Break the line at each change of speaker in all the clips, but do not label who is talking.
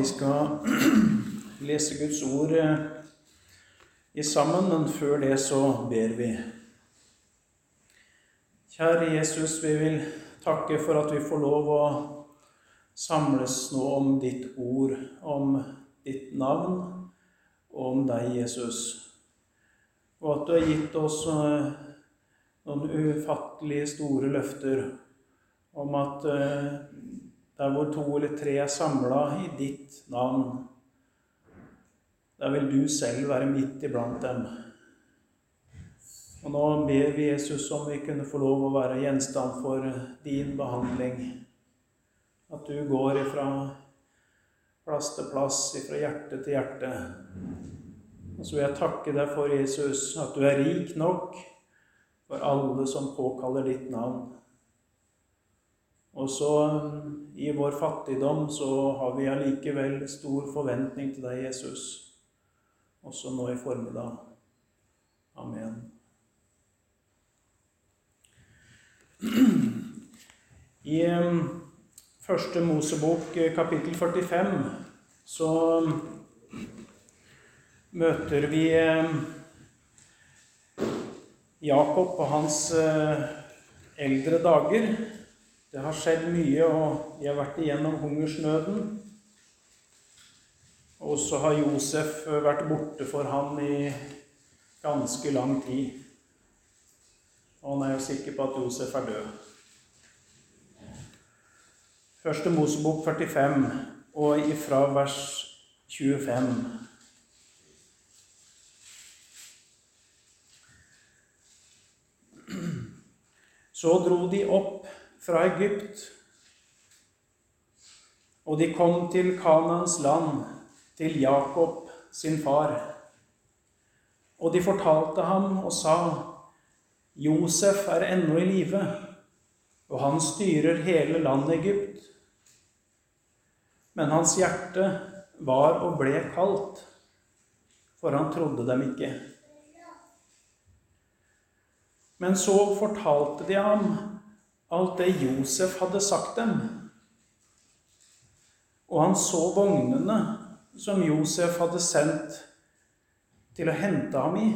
Vi skal lese Guds ord eh, i sammen, men før det så ber vi. Kjære Jesus, vi vil takke for at vi får lov å samles nå om ditt ord, om ditt navn og om deg, Jesus. Og at du har gitt oss eh, noen ufattelig store løfter om at eh, der hvor to eller tre er samla i ditt navn, der vil du selv være midt iblant dem. Og nå ber vi Jesus om vi kunne få lov å være gjenstand for din behandling. At du går ifra plass til plass, ifra hjerte til hjerte. Og så vil jeg takke deg for, Jesus, at du er rik nok for alle som påkaller ditt navn. Og så i vår fattigdom så har vi allikevel stor forventning til deg, Jesus, også nå i formiddag. Amen. I første Mosebok, eh, kapittel 45, så møter vi Jakob på hans eh, eldre dager. Det har skjedd mye, og de har vært igjennom hungersnøden. Og så har Josef vært borte for ham i ganske lang tid. Og han er jo sikker på at Josef er død. Første Mosebok 45, og ifra vers 25. Så dro de opp fra Egypt. Og de kom til Kanans land, til Jakob sin far. Og de fortalte ham og sa, Josef er ennå i live, og han styrer hele landet Egypt. Men hans hjerte var og ble kaldt, for han trodde dem ikke. Men så fortalte de ham alt det Josef hadde sagt dem. Og han så vognene som Josef hadde sendt til å hente ham i.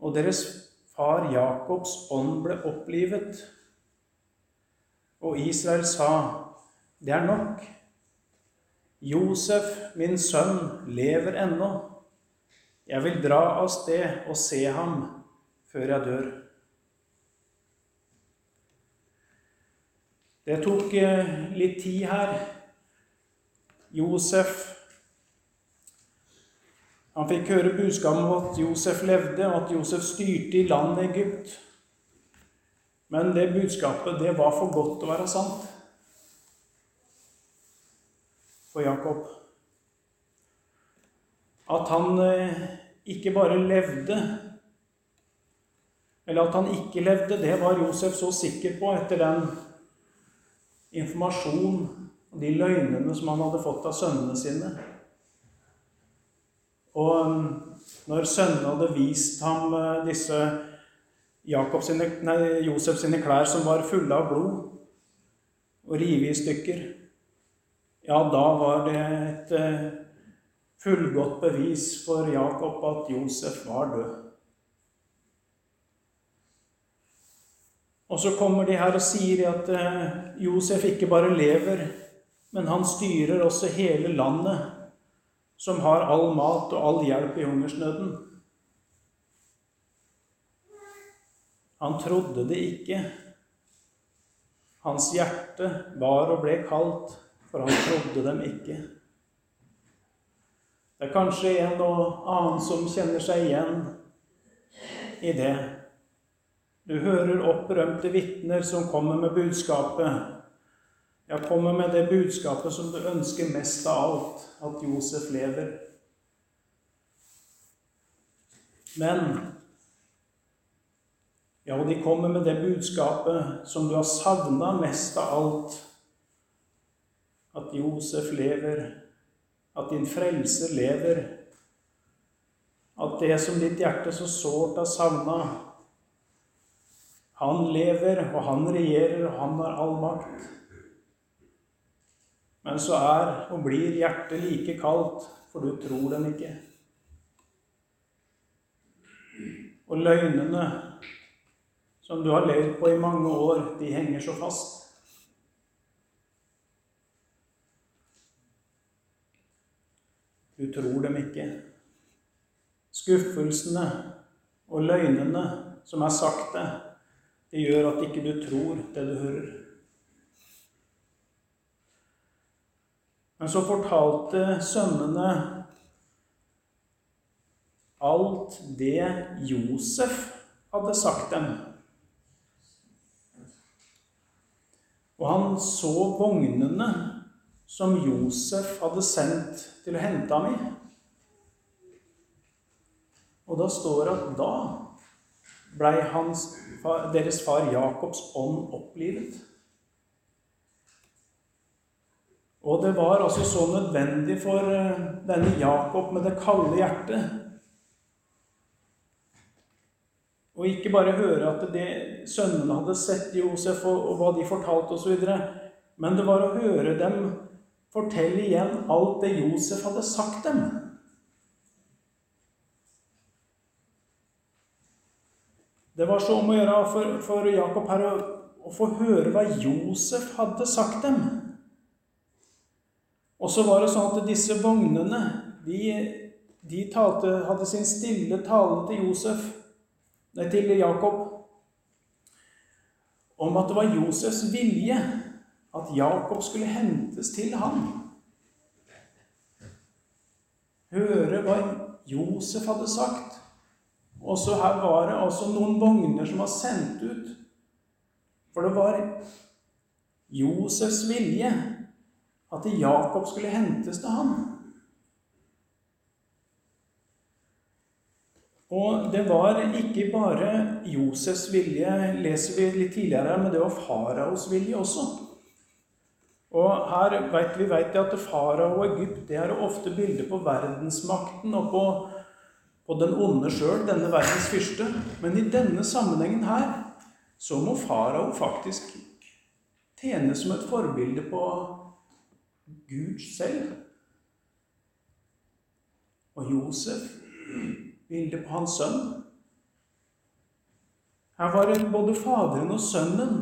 Og deres far Jakobs ånd ble opplivet. Og Israel sa, 'Det er nok. Josef, min sønn, lever ennå. Jeg vil dra av sted og se ham før jeg dør.' Det tok eh, litt tid her. Josef Han fikk høre budskapet om at Josef levde, og at Josef styrte i landet Egypt. Men det budskapet, det var for godt til å være sant for Jakob. At han eh, ikke bare levde, eller at han ikke levde, det var Josef så sikker på etter den informasjon og de løgnene som han hadde fått av sønnene sine. Og um, når sønnene hadde vist ham disse disse sine, nei, Josef sine klær som var fulle av blod, og rive i stykker, ja, da var det et uh, fullgodt bevis for Jakob at Josef var død. Og så kommer de her og sier at eh, Josef ikke bare lever, men han styrer også hele landet, som har all mat og all hjelp i hungersnøden. Han trodde det ikke. Hans hjerte var og ble kaldt, for han trodde dem ikke. Det er kanskje en og annen som kjenner seg igjen i det. Du hører opprømte vitner som kommer med budskapet. Ja, kommer med det budskapet som du ønsker mest av alt, at Josef lever. Men Ja, de kommer med det budskapet som du har savna mest av alt. At Josef lever, at din frelser lever. At det som ditt hjerte så sårt har savna, han lever, og han regjerer, og han har all makt. Men så er og blir hjertet like kaldt, for du tror dem ikke. Og løgnene som du har levd på i mange år, de henger så fast. Du tror dem ikke. Skuffelsene og løgnene som er sagt deg, det gjør at ikke du tror det du hører. Men så fortalte sønnene alt det Josef hadde sagt dem. Og han så vognene som Josef hadde sendt til å hente ham i. Og da står det at da blei deres far Jakobs ånd opplivet. Og det var altså så nødvendig for eh, denne Jakob med det kalde hjertet Og ikke bare høre at det sønnene hadde sett Josef, og, og hva de fortalte osv., men det var å høre dem fortelle igjen alt det Josef hadde sagt dem. Det var så om å gjøre for, for Jakob her å, å, få høre hva Josef hadde sagt dem. Og så var det sånn at disse vognene de, de talte, hadde sin stille tale til Josef til Jakob om at det var Josefs vilje at Jakob skulle hentes til ham. Høre hva Josef hadde sagt. Og så her var det altså noen vogner som var sendt ut. For det var Josefs vilje at Jakob skulle hentes til ham. Og det var ikke bare Josefs vilje, leser vi litt tidligere, men det var faraos vilje også. Og her vet vi vet at farao og Egypt det er ofte bilder på verdensmakten og på, på den onde sjøl, denne verdens fyrste. Men i denne sammenhengen her så må farao faktisk tjene som et forbilde på Gud selv. Og Josef bilde på hans sønn. Her var både Faderen og Sønnen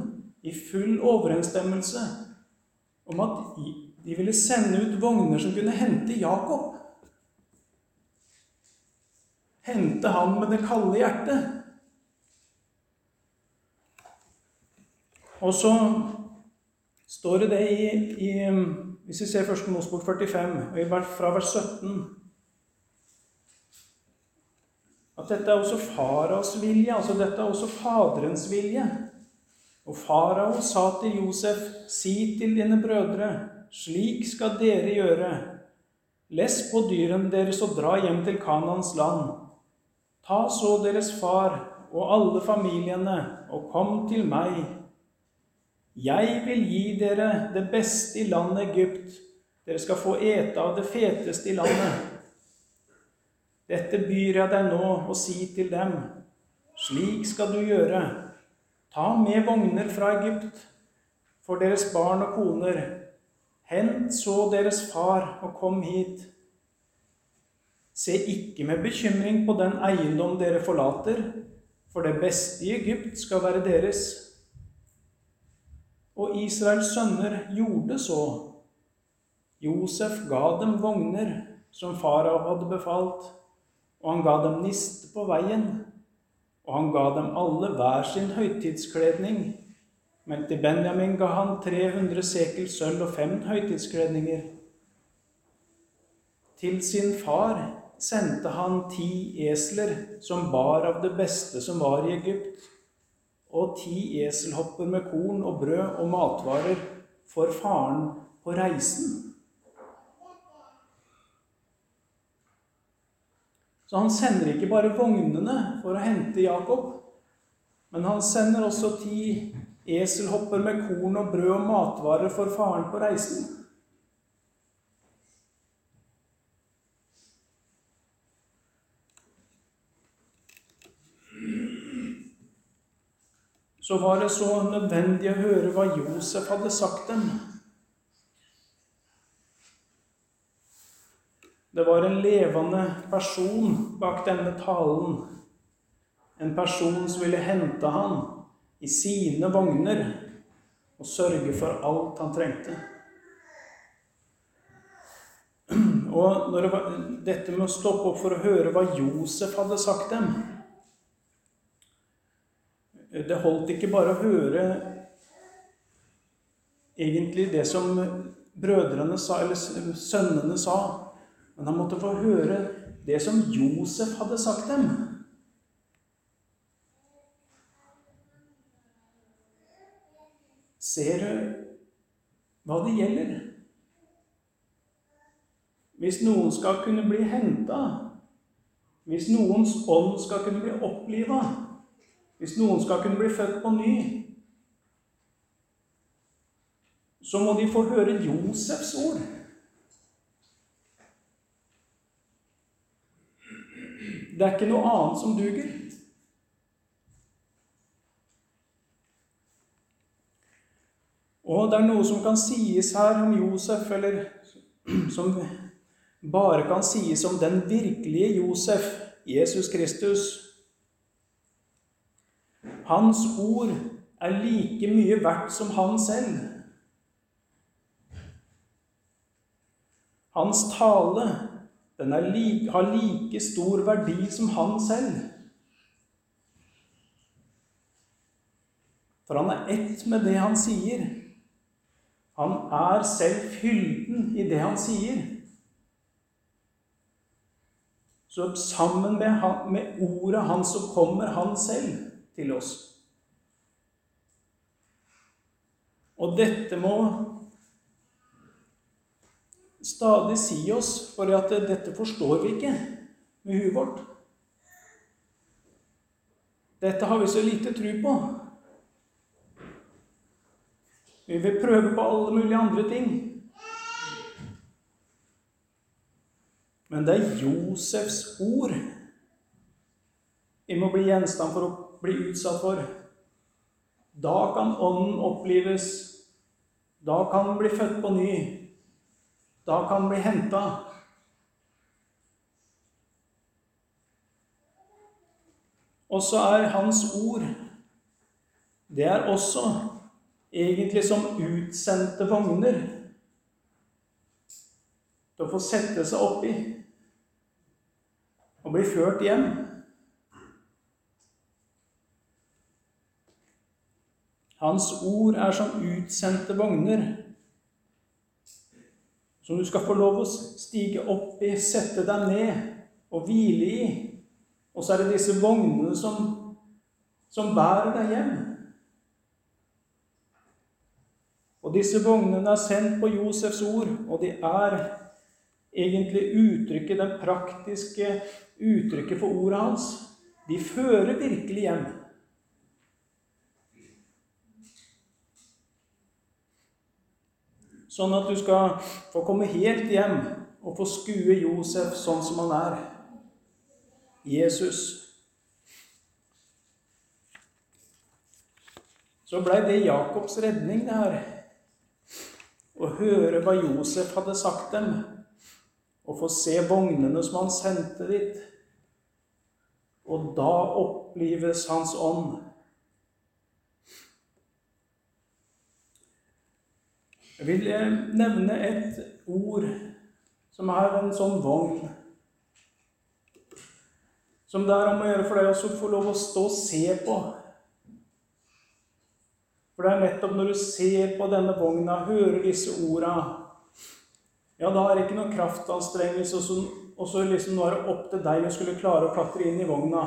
i full overensstemmelse om at de ville sende ut vogner som kunne hente Jakob. Hente han med det kalde hjertet. Og så står det det i, i Hvis vi ser Første Mosbok 45, fra vers 17 at dette er også faraos vilje, altså dette er også Faderens vilje. Og farao sa til Josef, si til dine brødre, slik skal dere gjøre. Les på dyrene deres og dra hjem til Kanans land. Ta så deres far og alle familiene og kom til meg. Jeg vil gi dere det beste i landet Egypt. Dere skal få ete av det feteste i landet. Dette byr jeg deg nå å si til dem. Slik skal du gjøre. Ta med vogner fra Egypt for deres barn og koner. Hent så deres far og kom hit. Se ikke med bekymring på den eiendom dere forlater, for det beste i Egypt skal være deres. Og Israels sønner gjorde så. Josef ga dem vogner som farao hadde befalt og han ga dem niste på veien, og han ga dem alle hver sin høytidskledning. Men til Benjamin ga han 300 sekel sølv og fem høytidskledninger. Til sin far sendte han ti esler som bar av det beste som var i Egypt, og ti eselhopper med korn og brød og matvarer for faren på reisen. Så han sender ikke bare vognene for å hente Jakob, men han sender også ti eselhopper med korn og brød og matvarer for faren på reisen. Så var det så nødvendig å høre hva Josef hadde sagt dem. Det var en levende person bak denne talen. En person som ville hente han i sine vogner og sørge for alt han trengte. Og var, dette med å stoppe opp for å høre hva Josef hadde sagt dem Det holdt ikke bare å høre egentlig det som brødrene sa, eller sønnene sa, men han måtte få høre det som Josef hadde sagt dem. Ser du hva det gjelder? Hvis noen skal kunne bli henta, hvis noens ånd skal kunne bli oppliva, hvis noen skal kunne bli født på ny, så må de få høre Josefs ord. Det er ikke noe annet som duger. Og det er noe som kan sies her om Josef, eller som bare kan sies om den virkelige Josef, Jesus Kristus. Hans ord er like mye verdt som han selv. Hans tale like, har like stor verdi som han selv. For han er ett med det han sier. Han er selv fylden i det han sier. Så sammen med, med ordet hans så kommer han selv til oss. Og dette må stadig si oss, for at dette forstår vi ikke med huet vårt. Dette har vi så lite tro på. Vi vil prøve på alle mulige andre ting. Men det er Josefs ord vi må bli gjenstand for å bli utsatt for. Da kan ånden opplives. Da kan den bli født på ny. Da kan den bli henta. Og så er hans ord Det er også egentlig som utsendte vogner til å få sette seg oppi og bli ført hjem. Hans ord er som utsendte vogner som du skal få lov å stige opp i, sette deg ned og hvile i. Og så er det disse vognene som, som bærer deg hjem. Og disse vognene er sendt på Josefs ord, og de er egentlig uttrykket, den praktiske uttrykket for ordet hans. De fører virkelig hjem. Sånn at du skal få komme helt hjem og få skue Josef sånn som han er. Jesus. Så blei det Jakobs redning, det her. Å høre hva Josef hadde sagt dem og få se vognene som han sendte dit. Og da opplives hans ånd. Jeg vil eh, nevne et ord som er en sånn vogn. Som det er om å gjøre for deg å få lov å stå og se på. For det er nettopp når du ser på denne vogna, hører disse orda, ja, da er det ikke noe kraftanstrengelse, og så, liksom nå er det opp til deg å skulle klare å klatre inn i vogna.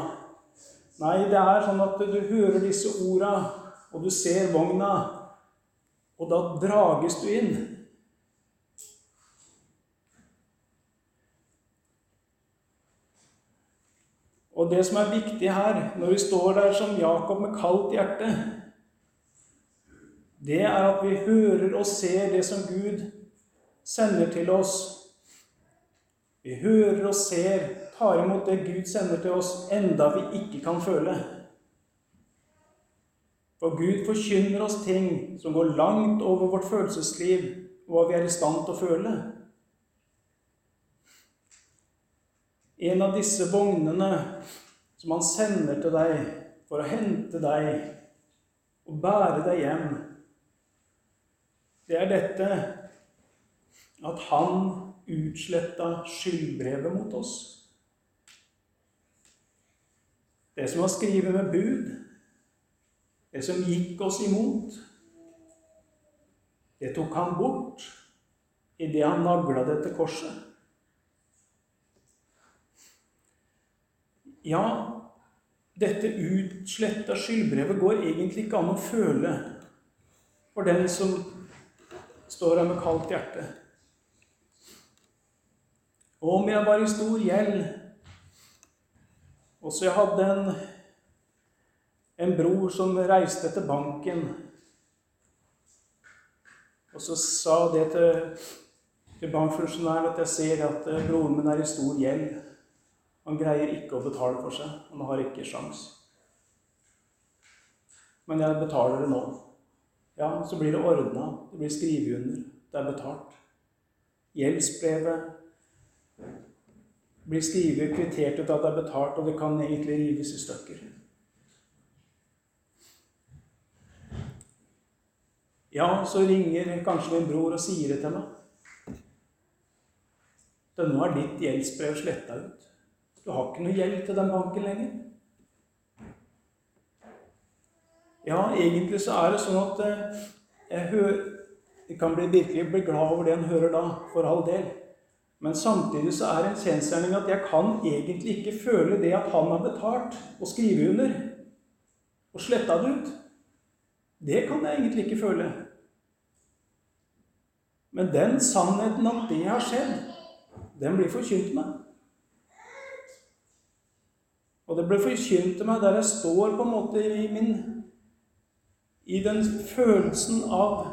Nei, det er sånn at du hører disse orda, og du ser vogna, og da drages du inn. Og det som er viktig her, når vi står der som Jakob med kaldt hjerte, det er at vi hører og ser det som Gud sender til oss. Vi hører og ser, tar imot det Gud sender til oss, enda vi ikke kan føle. For Gud forkynner oss ting som går langt over vårt følelsesliv og hva vi er i stand til å føle. en av disse vognene som han sender til deg for å hente deg og bære deg hjem, det er dette at han utsletta skyldbrevet mot oss. Det som var skrevet med bud, det som gikk oss imot, det tok han bort idet han nagla det til korset. Ja, dette utsletta skyldbrevet går egentlig ikke an å føle for den som står her med kaldt hjerte. Om jeg var i stor gjeld, og så jeg hadde en, en bror som reiste til banken og så sa det til, til bankfunksjonæren at jeg ser at eh, broren min er i stor gjeld. Han greier ikke å betale for seg. Han har ikke sjans. Men jeg betaler det nå. Ja, så blir det ordna. Det blir skrevet under. Det er betalt. Gjeldsbrevet blir skrevet kvittert ut at det er betalt, og det kan egentlig rives i stykker. Ja, så ringer kanskje min bror og sier det til meg. Det nå er ditt gjeldsbrev sletta ut. Du har ikke noe gjeld til den banken lenger. Ja, egentlig så er det sånn at eh, jeg, hører, jeg kan bli, virkelig bli glad over det en hører da, for all del. Men samtidig så er det en kjensgjerning at jeg kan egentlig ikke føle det at han har betalt og skrive under og sletta det ut. Det kan jeg egentlig ikke føle. Men den sannheten at det har skjedd, den blir forkynt meg. Og det blir forkynt meg der jeg står på en måte i min I den følelsen av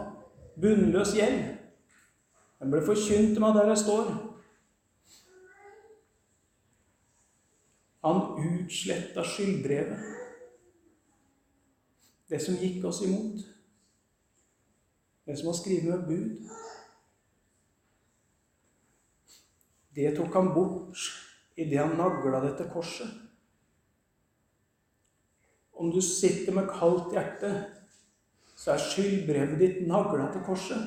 bunnløs gjeld. Den blir forkynt meg der jeg står. Han utsletta skyldbrevet det som gikk oss imot. Det som var skrevet med bud. Det tok han bort idet han nagla det til korset. Om du sitter med kaldt hjerte, så er skyldbrevet ditt nagla til korset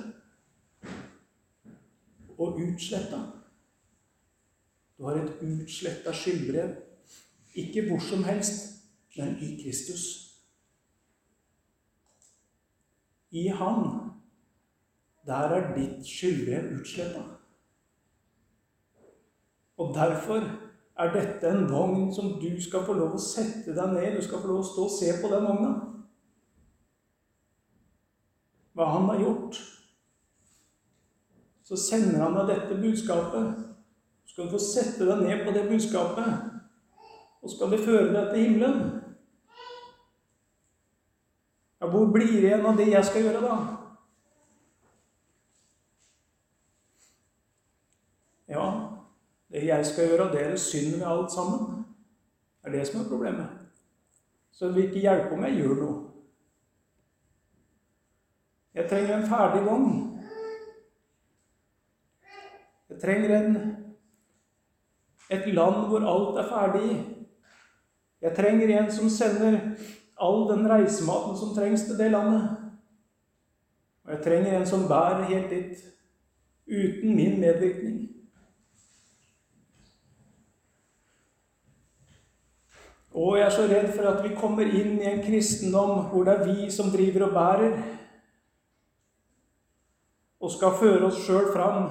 og utsletta. Du har et utsletta skyldbrev. Ikke hvor som helst, men i Kristus. I Han, der er ditt skyldbrev utsletta. Og derfor er dette en vogn som du skal få lov å sette deg ned Du skal få lov å stå og se på den vogna. Hva han har gjort. Så sender han deg dette budskapet. Så skal du få sette deg ned på det budskapet. Og skal det føre deg til himmelen. Ja, hvor blir det igjen av det jeg skal gjøre, da? Ja, det jeg skal gjøre, dere synd med alt sammen. Det er det som er problemet. Så det vil ikke hjelpe om jeg gjør noe. Jeg trenger en ferdig vogn. Jeg trenger en, et land hvor alt er ferdig. Jeg trenger en som sender all den reisematen som trengs til det landet. Og jeg trenger en som bærer helt dit, uten min medvirkning. Og jeg er så redd for at vi kommer inn i en kristendom hvor det er vi som driver og bærer, og skal føre oss sjøl fram.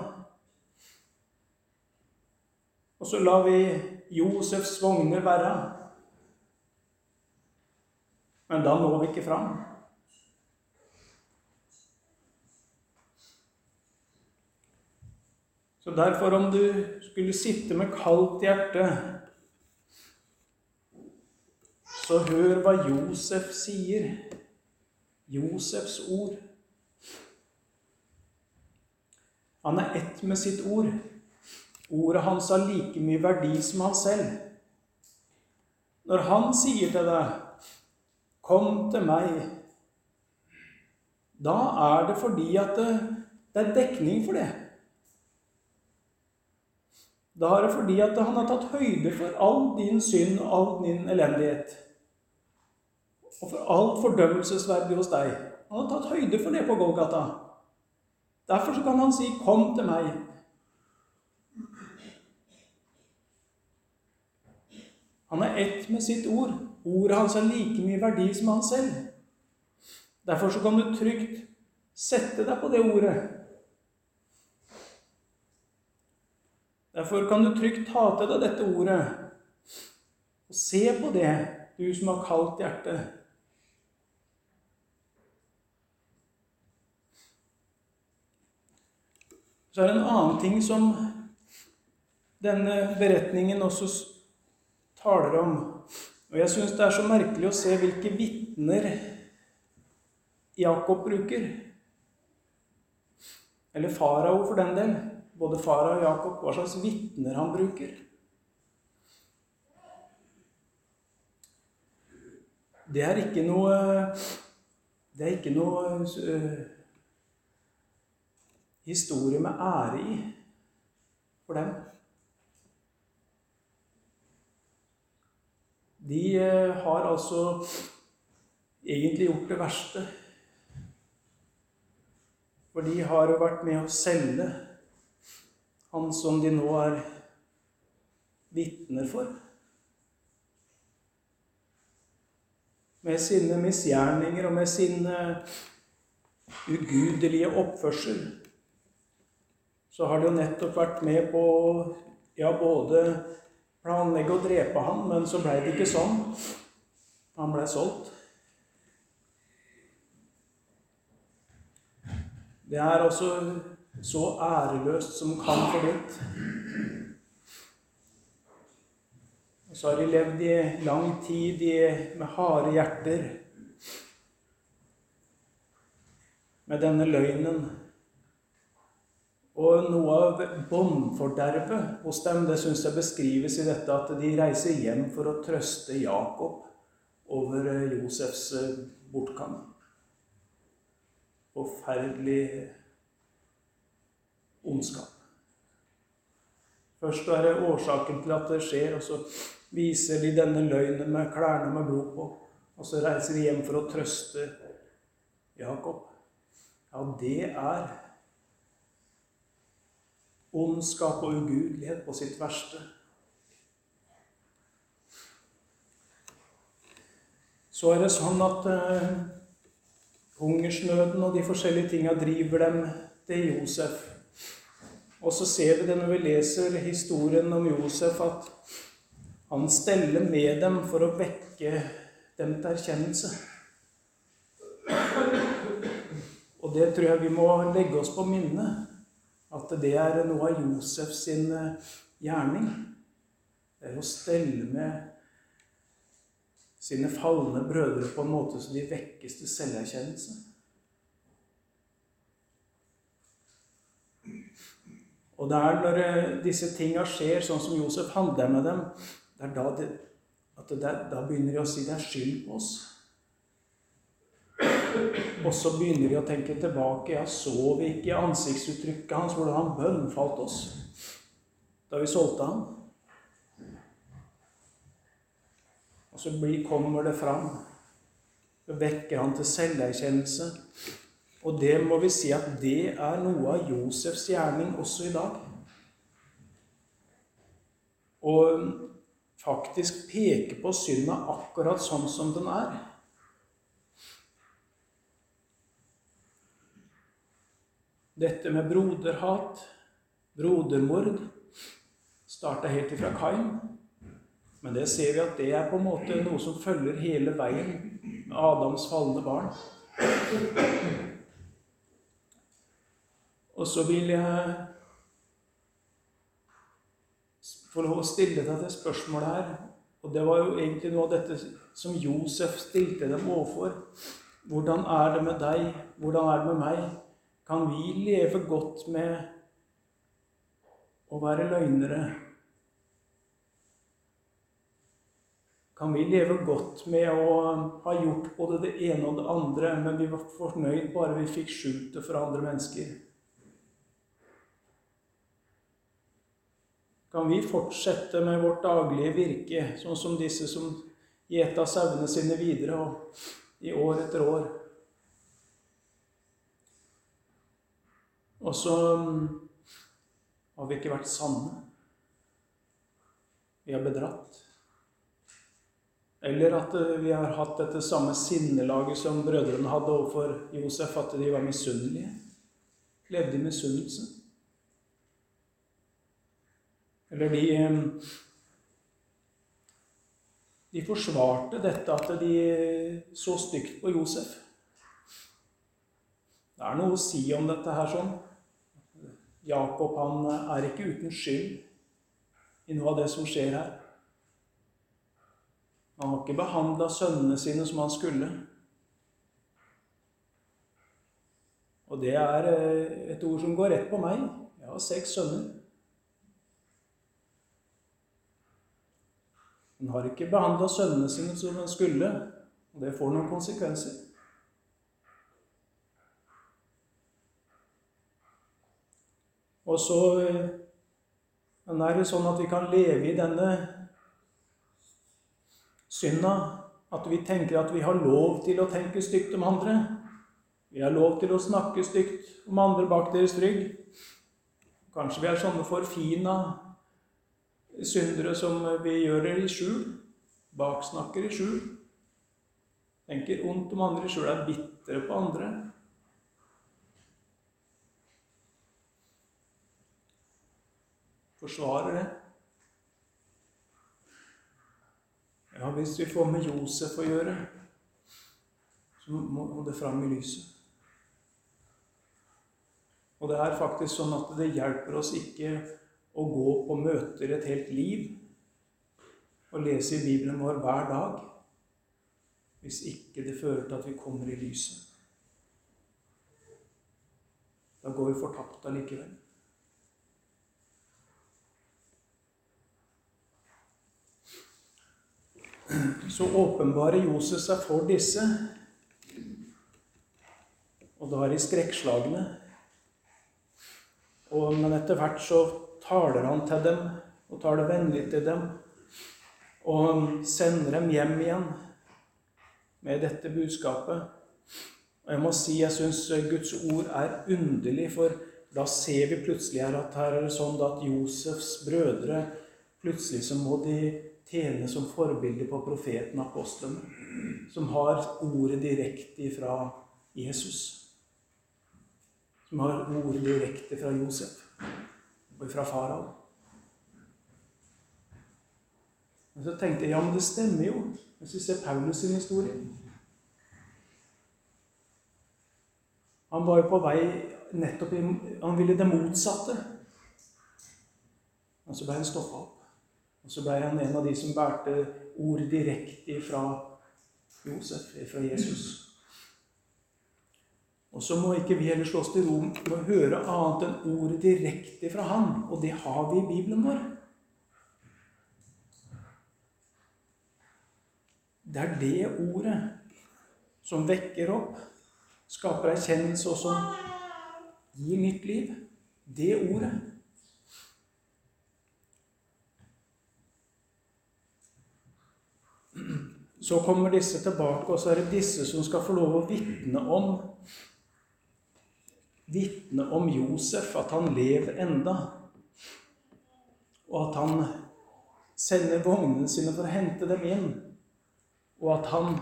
Og så lar vi Josefs vogner være. Men da når vi ikke fram. Så derfor, om du skulle sitte med kaldt hjerte, så hør hva Josef sier. Josefs ord. Han er ett med sitt ord. Ordet hans har like mye verdi som han selv. Når han sier til deg 'Kom til meg', da er det fordi at det, det er dekning for det. Da er det fordi at han har tatt høyde for all din synd og all din elendighet. Og for alt fordømmelsesverdig hos deg. Han har tatt høyde for det på Golgata. Derfor så kan han si 'Kom til meg'. Han er ett med sitt ord. Ordet hans har like mye verdi som han selv. Derfor så kan du trygt sette deg på det ordet. Derfor kan du trygt ta til deg dette ordet og se på det, du som har kaldt hjerte. Så er det en annen ting som denne beretningen også taler om. Og jeg syns det er så merkelig å se hvilke vitner Jakob bruker. Eller farao, for den del. Både farao og Jakob, hva slags vitner han bruker. Det er ikke noe Det er ikke noe uh, historie med ære i for dem. De uh, har altså egentlig gjort det verste. For de har jo vært med å selge han som de nå er vitner for. Med sine misgjerninger og med sin ugudelige oppførsel så har de jo nettopp vært med på ja, både planlegge å drepe ham, men så ble det ikke sånn. Han ble solgt. Det er altså så æreløst som kan få blitt. Og så har de levd i lang tid med harde hjerter. Med denne løgnen. Og noe av båndfordervet hos dem det syns jeg beskrives i dette at de reiser hjem for å trøste Jakob over Josefs bortgang forferdelig ondskap. Først er det årsaken til at det skjer, og så viser de denne løgnen med klærne med blod på. Og så reiser de hjem for å trøste Jakob. Ja, det er ondskap og ugudelighet på sitt verste. Så er det sånn at eh, hungersnøden og de forskjellige tinga driver dem til Josef. Og så ser vi det når vi leser historien om Josef, at han steller med dem for å vekke dem til erkjennelse. Og det tror jeg vi må legge oss på minnet. At det er noe av Josef sin eh, gjerning. Det er å stelle med sine falne brødre på en måte så de vekkes til selverkjennelse. Og det er når eh, disse tinga skjer, sånn som Josef handler med dem, det er da, det, det, da begynner de å si det er skyld på oss. Og så begynner vi å tenke tilbake. Ja, så vi ikke ansiktsuttrykket hans, hvordan han bønnfalt oss da vi solgte ham? Og så kommer det fram. Så vekker han til selverkjennelse. Og det må vi si at det er noe av Josefs gjerning også i dag. Og faktisk peke på synda akkurat sånn som den er. Dette med broderhat, brodermord, starta helt ifra Kain. Men det ser vi at det er på en måte noe som følger hele veien med Adams falne barn. Og så vil jeg få lov å stille deg det spørsmålet her. Og det var jo egentlig noe av dette som Josef stilte dem overfor. Hvordan er det med deg? Hvordan er det med meg? Kan vi leve godt med å være løgnere? kan vi leve godt med å ha gjort både det ene og det andre, men vi var fornøyd bare vi fikk skjult det for andre mennesker. kan vi fortsette med vårt daglige virke, sånn som disse som gjeta sauene sine videre i år etter år. Og så mm, har vi ikke vært sanne. Vi har bedratt. Eller at eh, vi har hatt dette samme sinnelaget som brødrene hadde overfor Josef, at de var misunnelige. Levde i misunnelse. Eller de De forsvarte dette at de så stygt på Josef. Det er noe å si om dette her sånn. Jakob han er ikke uten skyld i noe av det som skjer her. Han har ikke behandla sønnene sine som han skulle. Og det er eh, et ord som går rett på meg. Jeg har seks sønner. Han har ikke behandla sønnene sine som han skulle, og det får noen konsekvenser. Og så men er det sånn at vi kan leve i denne synda at vi tenker at vi har lov til å tenke stygt om andre. Vi har lov til å snakke stygt om andre bak deres rygg. Kanskje vi er sånne forfina syndere som vi gjør det i skjul. Baksnakker i skjul. Tenker ondt om andre i skjul. Er bitre på andre. Forsvarer det. Ja, hvis vi får med Josef å gjøre, så må det fram i lyset. Og det er faktisk sånn at det hjelper oss ikke å gå på møter et helt liv og lese i Bibelen vår hver dag hvis ikke det fører til at vi kommer i lyset. Da går vi fortapt allikevel. Så åpenbarer Josef seg for disse. Og da er de skrekkslagne. Men etter hvert så taler han til dem og tar det vennlig til dem. Og sender dem hjem igjen med dette budskapet. Og jeg må si jeg syns Guds ord er underlig, for da ser vi plutselig her at her er det sånn at Josefs brødre Plutselig så må de tjene som forbilde på profeten og apostlene, som har ordet direkte fra Jesus. Som har ordet direkte fra Josef og fra farao. Men så tenkte jeg ja, men det stemmer jo, hvis vi ser Paulus sin historie. Han var jo på vei nettopp i Han ville det motsatte. Og så ble han stoppa opp. Og så ble han en av de som bærte ord direkte fra Josef, fra Jesus. Og så må ikke vi heller slå til ro med å høre annet enn ordet direkte fra Han. Og det har vi i Bibelen vår. Det er det ordet som vekker opp, skaper erkjennelse og som gir nytt liv. Det ordet. Så kommer disse tilbake, og så er det disse som skal få lov å vitne om Vitne om Josef, at han lever enda. Og at han sender vognene sine for å hente dem inn. Og at han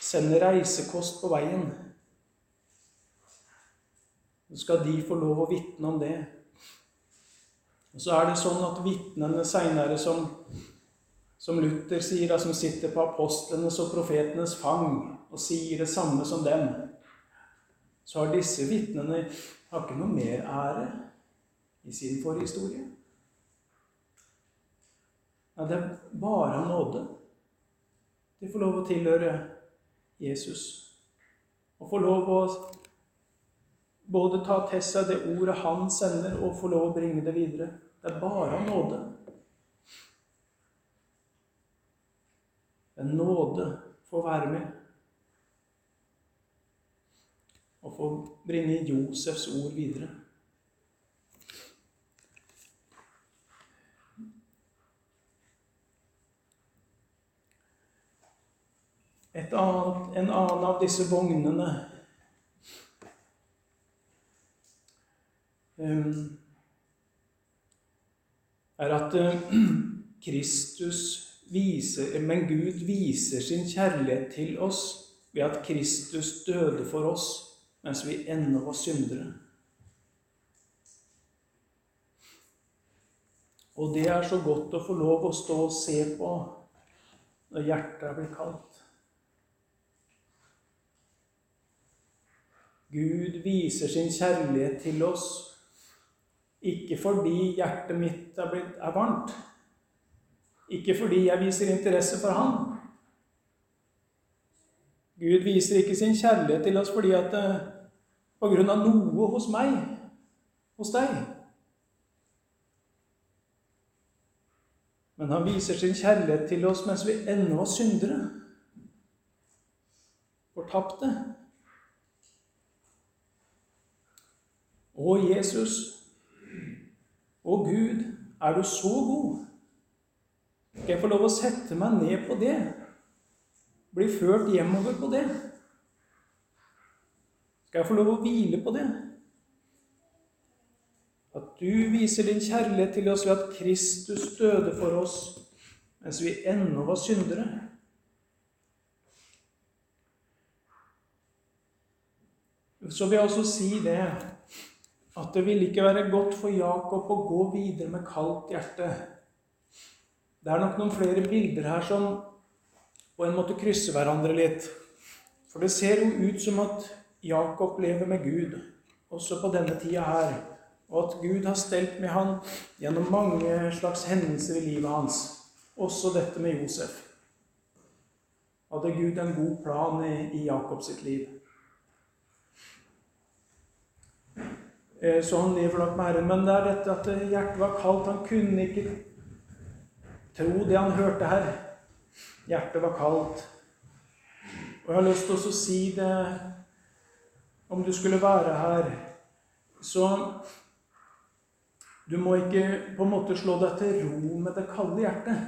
sender reisekost på veien. Så skal de få lov å vitne om det. Og så er det sånn at vitnene seinere som som Luther sier, da, som sitter på apostlenes og profetenes fang og sier det samme som dem, så har disse vitnene ikke noe mer ære i sin forhistorie. Ja, det er bare av nåde. De får lov å tilhøre Jesus. Og får lov å både ta til seg det ordet han sender, og få lov å bringe det videre. Det er bare av nåde. en nåde for å være med. Og få bringe Josefs ord videre. Annet, en annen av disse vognene um, er at uh, Kristus viser, men Gud viser sin kjærlighet til oss ved at Kristus døde for oss mens vi ennå var syndere. Og det er så godt å få lov å stå og se på når hjertet blir kaldt. Gud viser sin kjærlighet til oss ikke fordi hjertet mitt er, blitt, er varmt, ikke fordi jeg viser interesse for Han. Gud viser ikke sin kjærlighet til oss fordi at eh, på grunn av noe hos meg, hos deg. Men han viser sin kjærlighet til oss mens vi ennå var syndere. Fortapte. Å, Jesus, å Gud, er du så god? Skal jeg få lov å sette meg ned på det? Bli ført hjemover på det? Skal jeg få lov å hvile på det? At du viser din kjærlighet til oss ved at Kristus døde for oss mens vi ennå var syndere. Så vil jeg også si det at det ville ikke være godt for Jakob å gå videre med kaldt hjerte. Det er nok noen flere bilder her som på en måte krysser hverandre litt. For det ser jo ut som at Jakob lever med Gud også på denne tida her og at Gud har stelt med han gjennom mange slags hendelser i livet hans, også dette med Josef. Hadde Gud en god plan i, i Jakob sitt liv. Eh, så han lever nok med Herren. Men det er dette at hjertet var kaldt. Han kunne ikke tro det han hørte her. Hjertet var kaldt. Og jeg har lyst til å si det om du skulle være her. Så du må ikke på en måte slå deg til ro med det kalde hjertet.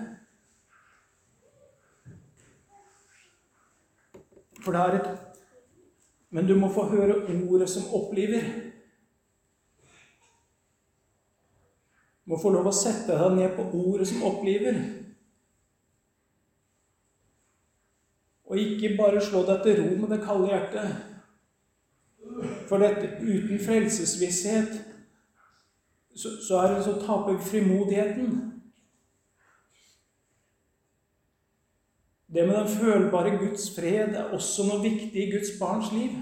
For det er et Men du må få høre ordet som oppliver. Må få lov å sette deg ned på ordet som oppliver. Og ikke bare slå deg til ro med det kalde hjertet. For dette uten frelsesvisshet så, så, er det, så taper frimodigheten. Det med den følbare Guds fred er også noe viktig i Guds barns liv.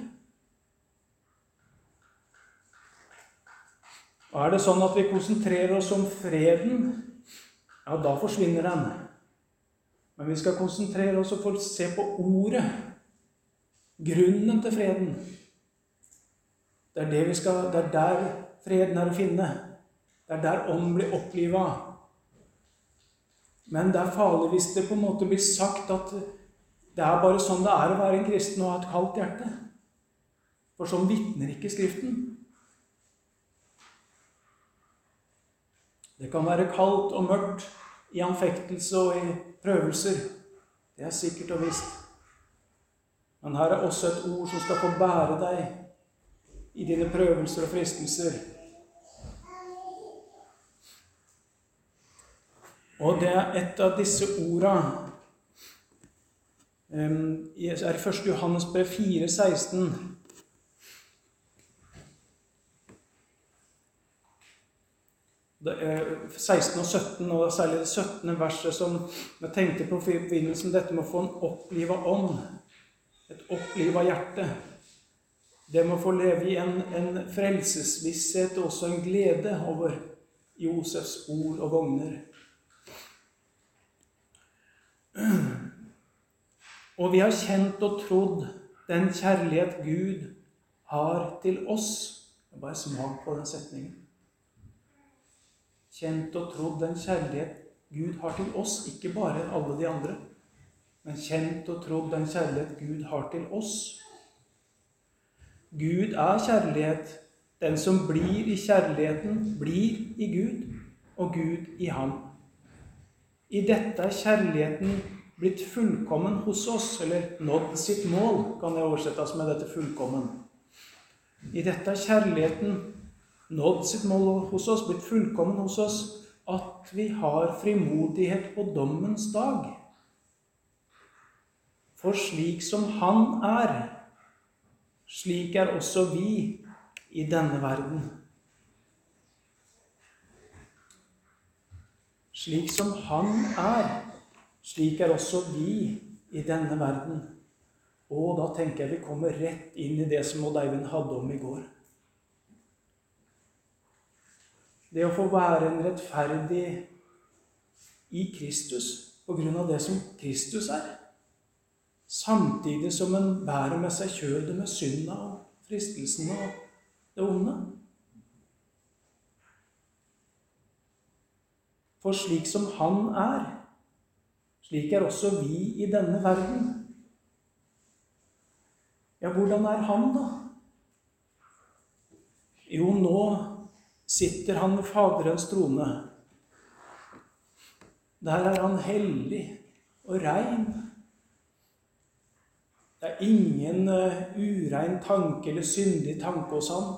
Og er det sånn at vi konsentrerer oss om freden, ja, da forsvinner den. Men vi skal konsentrere oss og se på ordet, grunnen til freden. Det er, det skal, det er der freden er å finne. Det er der ånden blir oppliva. Men det er farlig hvis det på en måte blir sagt at det er bare sånn det er å være en kristen og ha et kaldt hjerte. For sånn vitner ikke Skriften. Det kan være kaldt og mørkt i anfektelse og i prøvelser. Det er sikkert og visst. Men her er også et ord som skal få bære deg i dine prøvelser og fristelser. Og det er et av disse orda um, er 1. Johannes brev 4, 16. Det er 16 og 17, og særlig det 17. verset som jeg tenkte på i forbindelse med dette med å få en oppliva ånd. Et oppliva hjerte. Det med å få leve i en, en frelsesvisshet og også en glede over Josefs ord og vogner. Og vi har kjent og trodd den kjærlighet Gud har til oss. Bare smak på den setningen. Kjent og trodd den kjærlighet Gud har til oss, ikke bare alle de andre. Men kjent og trodd den kjærlighet Gud har til oss. Gud er kjærlighet. Den som blir i kjærligheten, blir i Gud, og Gud i ham. I dette er kjærligheten blitt fullkommen hos oss, eller nådd sitt mål, kan det oversettes med dette fullkommen. I dette er kjærligheten nådd sitt mål hos oss, blitt fullkommen hos oss, at vi har frimodighet på dommens dag. For slik som Han er, slik er også vi i denne verden. Slik som Han er, slik er også vi i denne verden. Og da tenker jeg vi kommer rett inn i det som Odd Eivind hadde om i går. Det å få være en rettferdig i Kristus på grunn av det som Kristus er samtidig som en bærer med seg kjødet med synda og fristelsen og det onde. For slik som Han er, slik er også vi i denne verden. Ja, hvordan er Han, da? Jo, nå sitter han ved Faderens trone. Der er han hellig og rein. Det er ingen uh, urein tanke eller syndig tanke hos ham.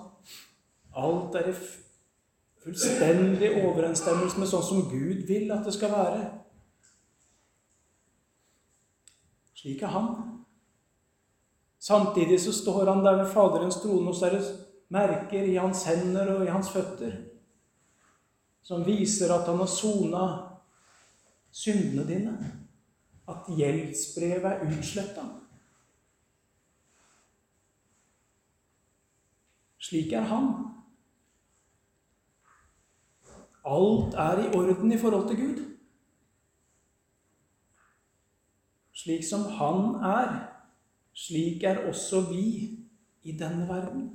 Alt er i fullstendig overensstemmelse med sånn som Gud vil at det skal være. Slik er han. Samtidig så står han der ved Faderens trone, og så er det merker i hans hender og i hans føtter som viser at han har sona syndene dine. At gjeldsbrevet er utsletta. Slik er han. Alt er i orden i forhold til Gud. Slik som han er, slik er også vi i denne verden.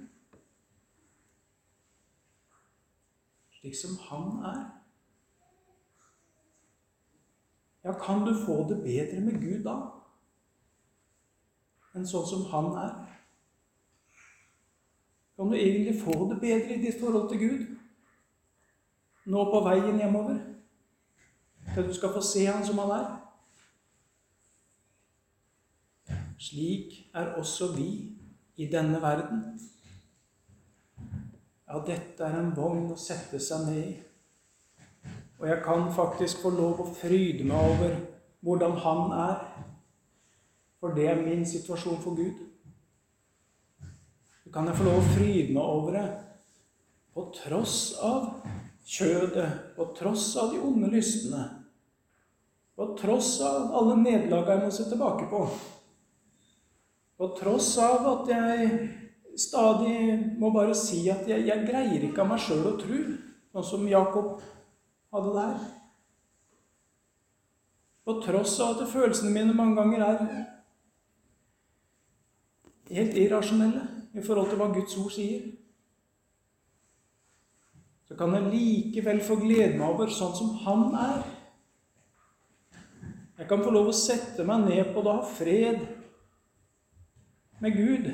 Slik som han er. Ja, kan du få det bedre med Gud da enn sånn som han er? Kan du egentlig få det bedre i ditt forhold til Gud nå på veien hjemover? Til du skal få se Han som Han er? Slik er også vi i denne verden. Ja, dette er en vogn å sette seg ned i. Og jeg kan faktisk få lov å fryde meg over hvordan Han er. For det er min situasjon for Gud Så kan jeg få lov å fryde meg over det på tross av kjødet, på tross av de onde lystene, på tross av alle nederlagene jeg må se tilbake på, på tross av at jeg stadig må bare si at jeg, jeg greier ikke av meg sjøl å tru, sånn som Jakob hadde det her. På tross av at følelsene mine mange ganger er helt irrasjonelle i forhold til hva Guds ord sier, så kan jeg likevel få glede meg over sånn som han er. Jeg kan få lov å sette meg ned på det og ha fred med Gud.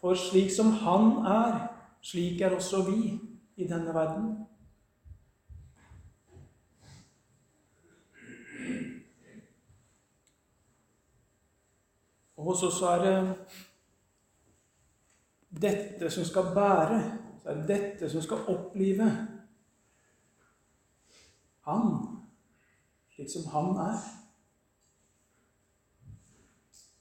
For slik som han er, slik er også vi i denne verden. Og hos oss er det dette som skal bære, så er det dette som skal opplive han, slik som han er.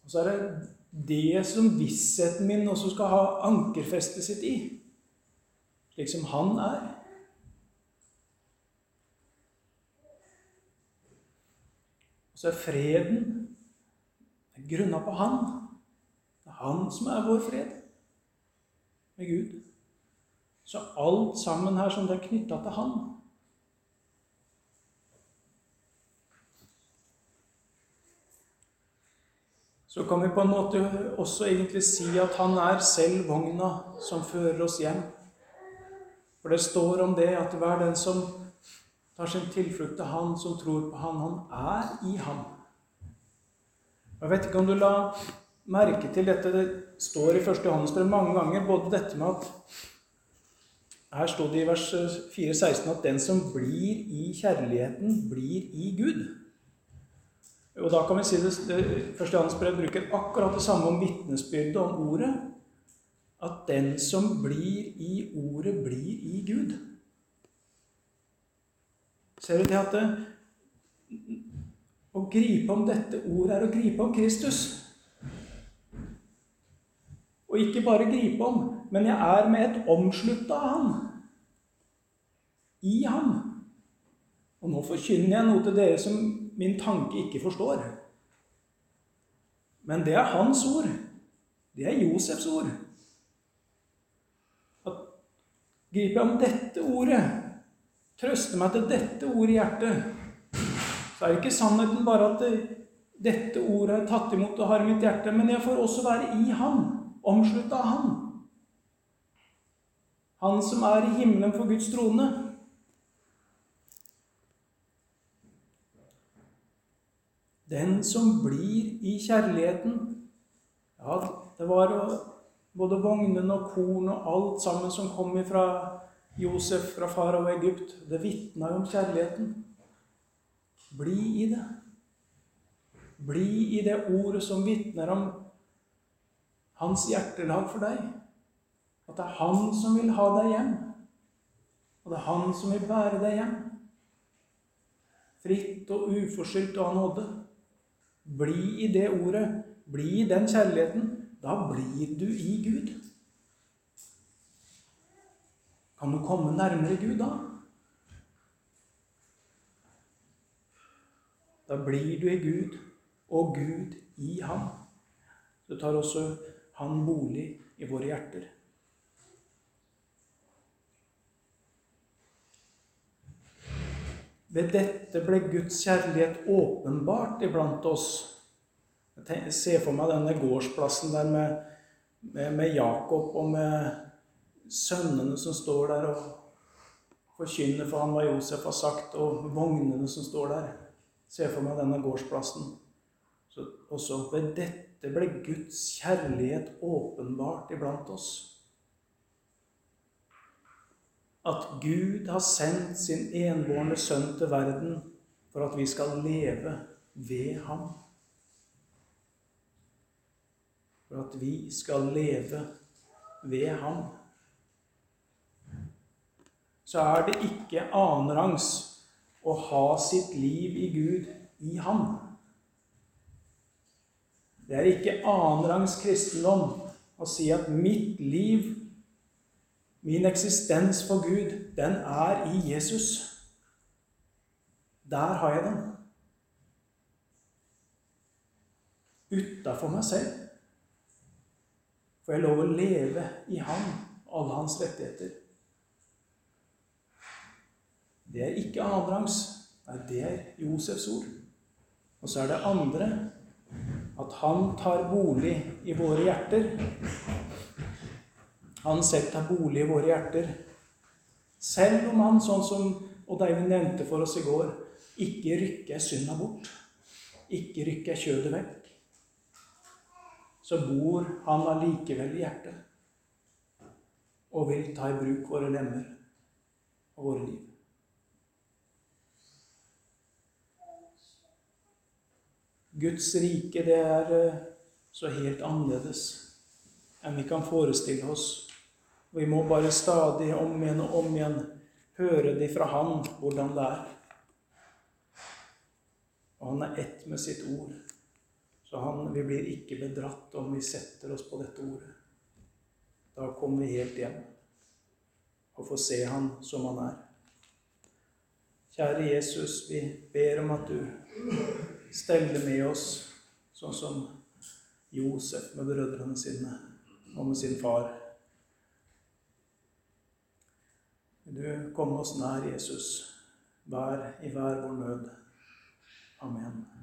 Og så er det det som vissheten min også skal ha ankerfestet sitt i, slik som han er. Og så er freden grunna på han. Det er han som er vår fred med Gud. Så alt sammen her som det er knytta til Han. Så kan vi på en måte også egentlig si at han er selv vogna som fører oss hjem. For det står om det at hver den som tar sin tilflukt til Han, som tror på Han, han er i ham. Jeg vet ikke om du la merke til dette. Det står i 1. Johannesbrev mange ganger både dette med at Her sto det i vers 4,16 at den som blir i kjærligheten, blir i Gud. Og da kan vi si det, Første Johannes bruker akkurat det samme om vitnesbyrdet om ordet. At den som blir i ordet, blir i Gud. Ser du det at det, å gripe om dette ordet er å gripe om Kristus? Og ikke bare gripe om, men jeg er med et omslutta av Han. I Ham. Og nå forkynner jeg noe til dere som min tanke ikke forstår. Men det er hans ord. Det er Josefs ord. At griper jeg om dette ordet, trøster meg til dette ordet i hjertet, så er det ikke sannheten bare at det, dette ordet er tatt imot og har i mitt hjerte, men jeg får også være i Han, omslutta av Han. Han som er i himmelen for Guds trone. Den som blir i kjærligheten Ja, det var både vognene og korn og alt sammen som kom fra Josef, fra far og Egypt. Det vitna jo om kjærligheten. Bli i det. Bli i det ordet som vitner om hans hjertelag for deg. At det er han som vil ha deg hjem. Og det er han som vil bære deg hjem. Fritt og uforskyldt og av nåde. Bli i det ordet. Bli i den kjærligheten. Da blir du i Gud. Kan du komme nærmere Gud da? Da blir du i Gud, og Gud i ham. Så tar også han bolig i våre hjerter. Ved dette ble Guds kjærlighet åpenbart iblant oss. Jeg ser for meg denne gårdsplassen der med, med, med Jakob og med sønnene som står der og forkynner for han hva Josef har sagt, og vognene som står der. Se for meg denne gårdsplassen. Så også ved dette ble Guds kjærlighet åpenbart iblant oss at Gud har sendt sin enbårne sønn til verden for at vi skal leve ved ham. For at vi skal leve ved ham. Så er det ikke annenrangs å ha sitt liv i Gud i ham. Det er ikke annenrangs kristendom å si at mitt liv Min eksistens for Gud, den er i Jesus. Der har jeg den. Utafor meg selv får jeg lov å leve i og alle hans rettigheter. Det er ikke annenrangs. Nei, det er Josefs ord. Og så er det andre at han tar bolig i våre hjerter. Han setter bolig i våre hjerter. Selv om han, sånn som Odd Eivind nevnte for oss i går, ikke rykker synda bort, ikke rykker kjødet vekk, så bor han allikevel i hjertet og vil ta i bruk våre lemmer og våre liv. Guds rike, det er eh, så helt annerledes enn vi kan forestille oss vi må bare stadig om igjen og om igjen høre det fra Han hvordan det er. Og han er ett med sitt ord. Så han, vi blir ikke bedratt om vi setter oss på dette ordet. Da kommer vi helt hjem og får se Han som Han er. Kjære Jesus, vi ber om at du steller med oss sånn som Josef med brødrene sine og med sin far. Vil du komme oss nær, Jesus, hver i hver vår nød. Amen.